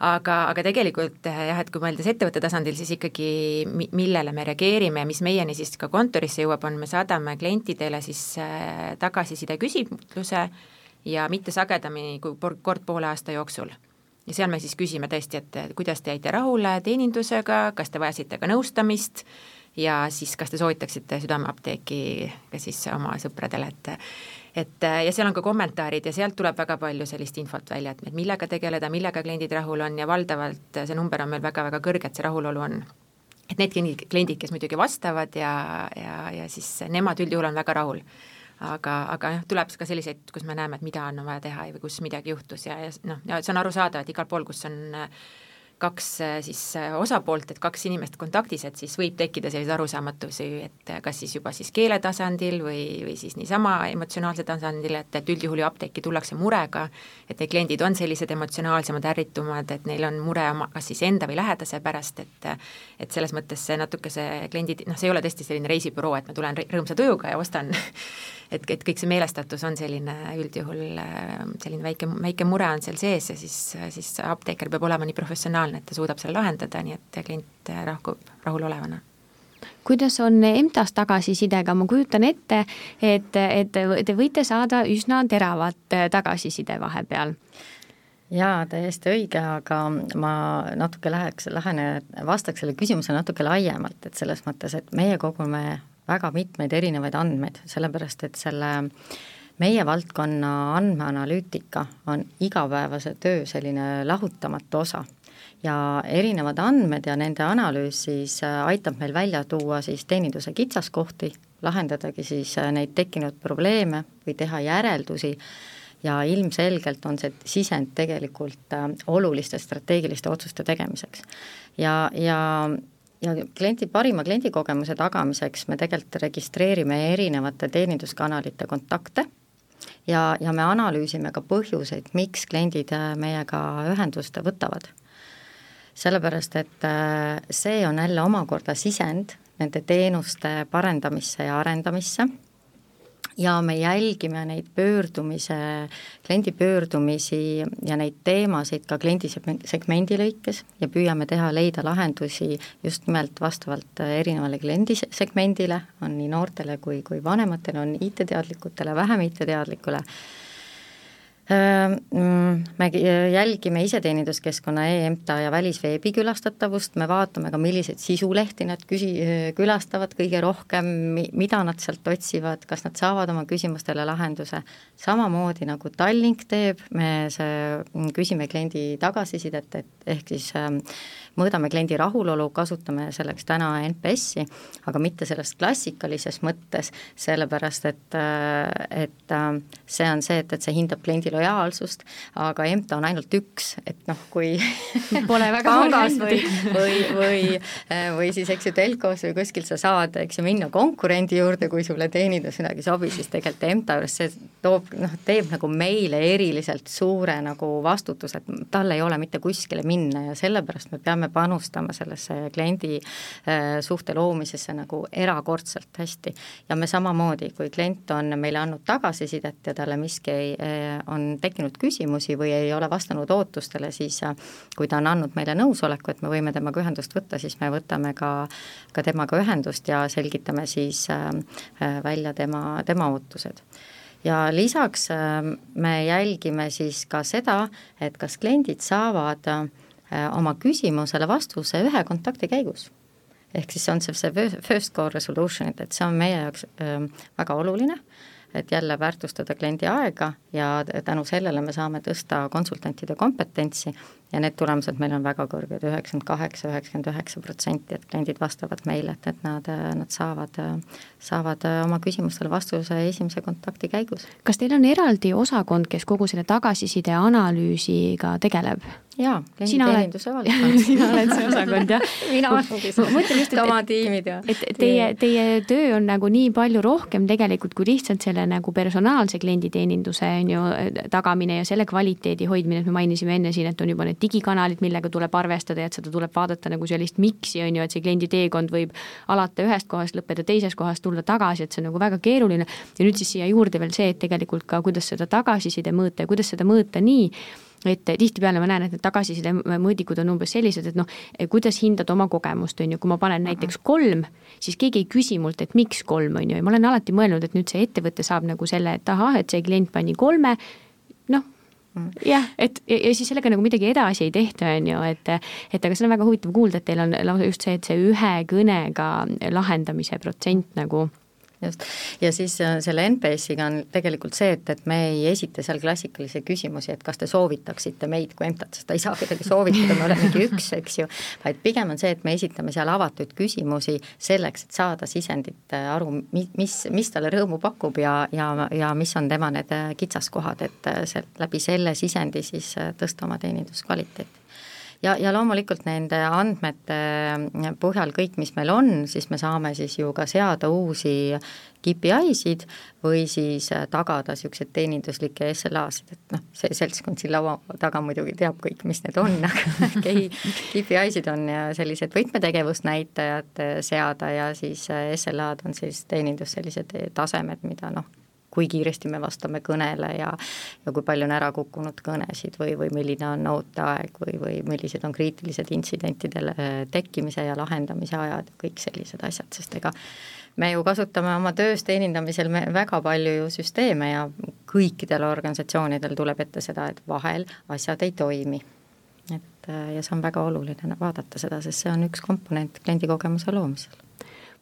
aga, aga tegelikult eh, jah, et kui mõeldes ettevõtte tasandil, siis ikkagi millele me reageerime ja mis meieni siis ka kontorisse jõuab, on, me saadame klientidele siis eh, tagasiside küsitluse ja mitte sagedamini kui kord poole aasta jooksul. Ja seal me siis küsime tõesti, et kuidas te jäite rahule teenindusega, kas te vajasite ka nõustamist ja siis kas te soovitaksite Südameapteeki ka siis oma sõpradele, et et ja seal on ka kommentaarid ja sealt tuleb väga palju sellist infot välja, et, millega tegeleda, millega kliendid rahul on ja valdavalt see number on meil väga-väga kõrge, et see rahulolu on et need kliendid, kes muidugi vastavad ja, ja, ja siis nemad üldjuhul on väga rahul. aga, aga jah, tuleb ka selliseid, kus me näeme, et mida on vaja teha või kus midagi juhtus ja, ja noh, ja see on arusaadav, et igal pool, kus on äh, kaks äh, siis äh, osapoolt, et kaks inimest kontaktis, et siis võib tekkida selliseid arusaamatusi, et äh, kas siis juba siis keele tasandil või, või siis niisama emotsionaalsel tasandil, et, et üldjuhul ju apteeki tullakse murega, et need kliendid on sellised emotsionaalsemad, ärritumad, et neil on mure oma kas siis enda või lähedase pärast, et et selles mõttes see natuke see kliendid, noh, see ei ole tõesti selline reisibüroo, et ma tulen rõõmsa tujuga ja ostan et, et kõik see meelestatus on selline üldjuhul selline väike, väike mure on seal sees ja siis, siis apteeker peab olema nii professionaalne, et ta suudab selle lahendada, nii et klient rahub rahulolevana. Kuidas on EMTA-s tagasisidega, ma kujutan ette, et, et te võite saada üsna teravat tagasiside vahepeal. Jaa, täiesti õige, aga ma natuke läheks, lähen, vastaks selle küsimuse natuke laiemalt, et selles mõttes, et meie kogume väga mitmeid erinevaid andmeid, sellepärast et selle meie valdkonna andmeanalüütika on igapäevase töö selline lahutamatu osa ja erinevad andmed ja nende analüüs siis äh, aitab meil välja tuua siis teeninduse kitsaskohti, lahendadagi siis äh, neid tekkinud probleeme või teha järeldusi ja ilmselgelt on see sisend tegelikult äh, oluliste strateegiliste otsuste tegemiseks. ja, ja ja kliendi, parima kliendikogemuse tagamiseks me tegelikult registreerime erinevate teeninduskanalite kontakte ja, ja me analüüsime ka põhjuseid, miks kliendid meiega ühendust võtavad. Sellepärast, et äh, see on jälle omakorda sisend nende teenuste parendamisse ja arendamisse. Ja me jälgime neid pöördumise, kliendi pöördumisi ja neid teemasid ka kliendisegmendi lõikes ja püüame teha, leida lahendusi just nimelt vastavalt erinevale kliendisegmendile, on nii noortele kui, kui vanematele, on IT-teadlikutele, vähem IT-teadlikule me jälgime iseteeninduskeskkonna e-EMTA ja välisveebi külastatavust, me vaatame ka, milliseid sisulehti nad küsi-, külastavad kõige rohkem, mida nad sealt otsivad, kas nad saavad oma küsimustele lahenduse, samamoodi nagu Tallink teeb, me see, küsime kliendi tagasisidet, et ehk siis äh, mõõdame kliendi rahulolu, kasutame selleks täna NPS-i, aga mitte selles klassikalises mõttes, sellepärast et, et see on see, et, et see hindab kliendi lojaalsust, aga EMTA on ainult üks, et noh, kui Pole väga pangas või, või, või, või siis eks ju telkos või kuskil sa saad, eks ju, minna konkurendi juurde, kui sulle teenindus midagi sobi, siis tegelikult EMTA juures see toob, noh, teeb nagu meile eriliselt suure nagu vastutuse, et tal ei ole mitte kuskile minna ja sellepärast me peame peame panustama sellesse kliendi äh, suhte loomisesse nagu erakordselt hästi. ja me samamoodi, kui klient on meile andnud tagasisidet ja talle miski ei, äh, on tekkinud küsimusi või ei ole vastanud ootustele, siis äh, kui ta on andnud meile nõusoleku, et me võime temaga ühendust võtta, siis me võtame ka, ka temaga ühendust ja selgitame siis välja tema, tema ootused ja lisaks me jälgime siis ka seda, et kas kliendid saavad äh, oma küsimusele vastuse ühe kontakti käigus. ehk siis on see, see first call resolution, et, et see on meie jaoks äh, väga oluline, et jälle väärtustada kliendi aega ja tänu sellele me saame tõsta konsultantide kompetentsi ja need tulemused meil on väga kõrged, üheksakümmend kaheksa, üheksakümmend üheksa protsenti, et kliendid vastavad meile, et, et nad, nad saavad, saavad oma küsimustele vastuse esimese kontakti käigus. kas teil on eraldi osakond, kes kogu selle tagasiside analüüsiga tegeleb? jaa, klienditeeninduse valdkonnas sina oled see osakond, jah? mina olengi see, mõtlen just, et oma tiimid ja et teie, teie töö on nagu nii palju rohkem tegelikult kui lihtsalt selle nagu personaalse klienditeeninduse on ju tagamine ja selle kvaliteedi hoidmine, et me mainisime enne siin, et on juba need digikanalid, millega tuleb arvestada ja et seda tuleb vaadata nagu sellist miksi, on ju, et see kliendi teekond võib alata ühest kohast, lõppeda teises kohas, tulla tagasi, et see on nagu väga keeruline. ja nüüd siis siia juurde veel see, et tegelikult ka, kuidas seda tagasiside mõõta ja kuidas seda mõõta nii, et tihtipeale ma näen, et need tagasiside mõõdikud on umbes sellised, et noh, kuidas hindad oma kogemust, on ju, kui ma panen näiteks kolm, siis keegi ei küsi mult, et miks kolm, on ju, ja ma olen alati mõelnud, et nüüd see ettevõte saab nagu selle, et ahah, et see klient pani kolme. Jah, et ja, ja siis sellega nagu midagi edasi ei tehta, on ju, et et aga see on väga huvitav kuulda, et teil on lausa just see, et see ühe kõnega lahendamise protsent nagu just, ja siis äh, selle NPS-iga on tegelikult see, et, et me ei esita seal klassikalisi küsimusi, et kas te soovitaksite meid kui EMTA-t, sest ta ei saa kedagi soovitada, me olemegi üks, eks ju, vaid pigem on see, et me esitame seal avatud küsimusi selleks, et saada sisendit äh, aru, mi-, mis, mis talle rõõmu pakub ja, ja, ja mis on tema need äh, kitsaskohad, et läbi selle sisendi siis tõsta oma teeninduskvaliteeti ja, ja loomulikult nende andmete põhjal kõik, mis meil on, siis me saame siis ju ka seada uusi KPI-sid või siis tagada niisuguseid teeninduslikke SLA-sid, et noh, see seltskond siin laua taga muidugi teab kõik, mis need on, aga KPI-sid on sellised võtmetegevusnäitajad seada ja siis SLA-d on siis teenindus sellised tasemed, mida noh, kui kiiresti me vastame kõnele ja ja kui palju on ära kukkunud kõnesid või, või milline on ooteaeg või, või millised on kriitilised intsidentidele tekkimise ja lahendamise ajad ja kõik sellised asjad, sest ega me ju kasutame oma töös teenindamisel me väga palju ju süsteeme ja kõikidel organisatsioonidel tuleb ette seda, et vahel asjad ei toimi. et ja see on väga oluline vaadata seda, sest see on üks komponent kliendikogemuse loomisel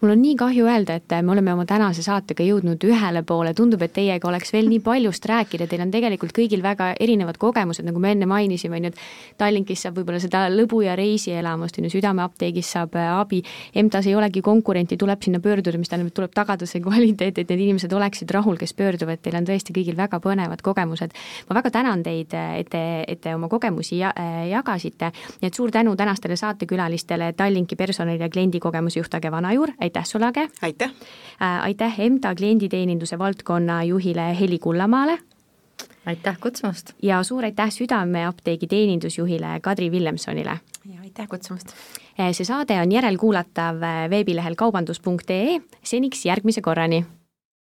mul on nii kahju öelda, et me oleme oma tänase saatega jõudnud ühele poole, tundub, et teiega oleks veel nii paljust rääkida, teil on tegelikult kõigil väga erinevad kogemused, nagu me enne mainisime, on ju, et Tallinkis saab võib-olla seda lõbu ja reisielamust, on ju, Südameapteegis saab äh, abi, EMTA-s ei olegi konkurenti, tuleb sinna pöörduda, mis tähendab, et tuleb tagada see kvaliteet, et need inimesed oleksid rahul, kes pöörduvad, teil on tõesti kõigil väga põnevad kogemused. ma väga tänan teid, et te, et te oma kogemusi ja, äh, jagasite, nii et suur tänu tänastele saatekülalistele, Tallinki personali ja kliendikogemuse juht Age Vanajuur, aitäh sulle, Age! aitäh! Äh, aitäh EMTA klienditeeninduse valdkonna juhile Heli Kullamaale! aitäh kutsumast! ja suur aitäh Südameapteegi teenindusjuhile Kadri Villemsonile! ja aitäh kutsumast! Äh, see saade on järelkuulatav äh, veebilehel kaubandus.ee, seniks järgmise korrani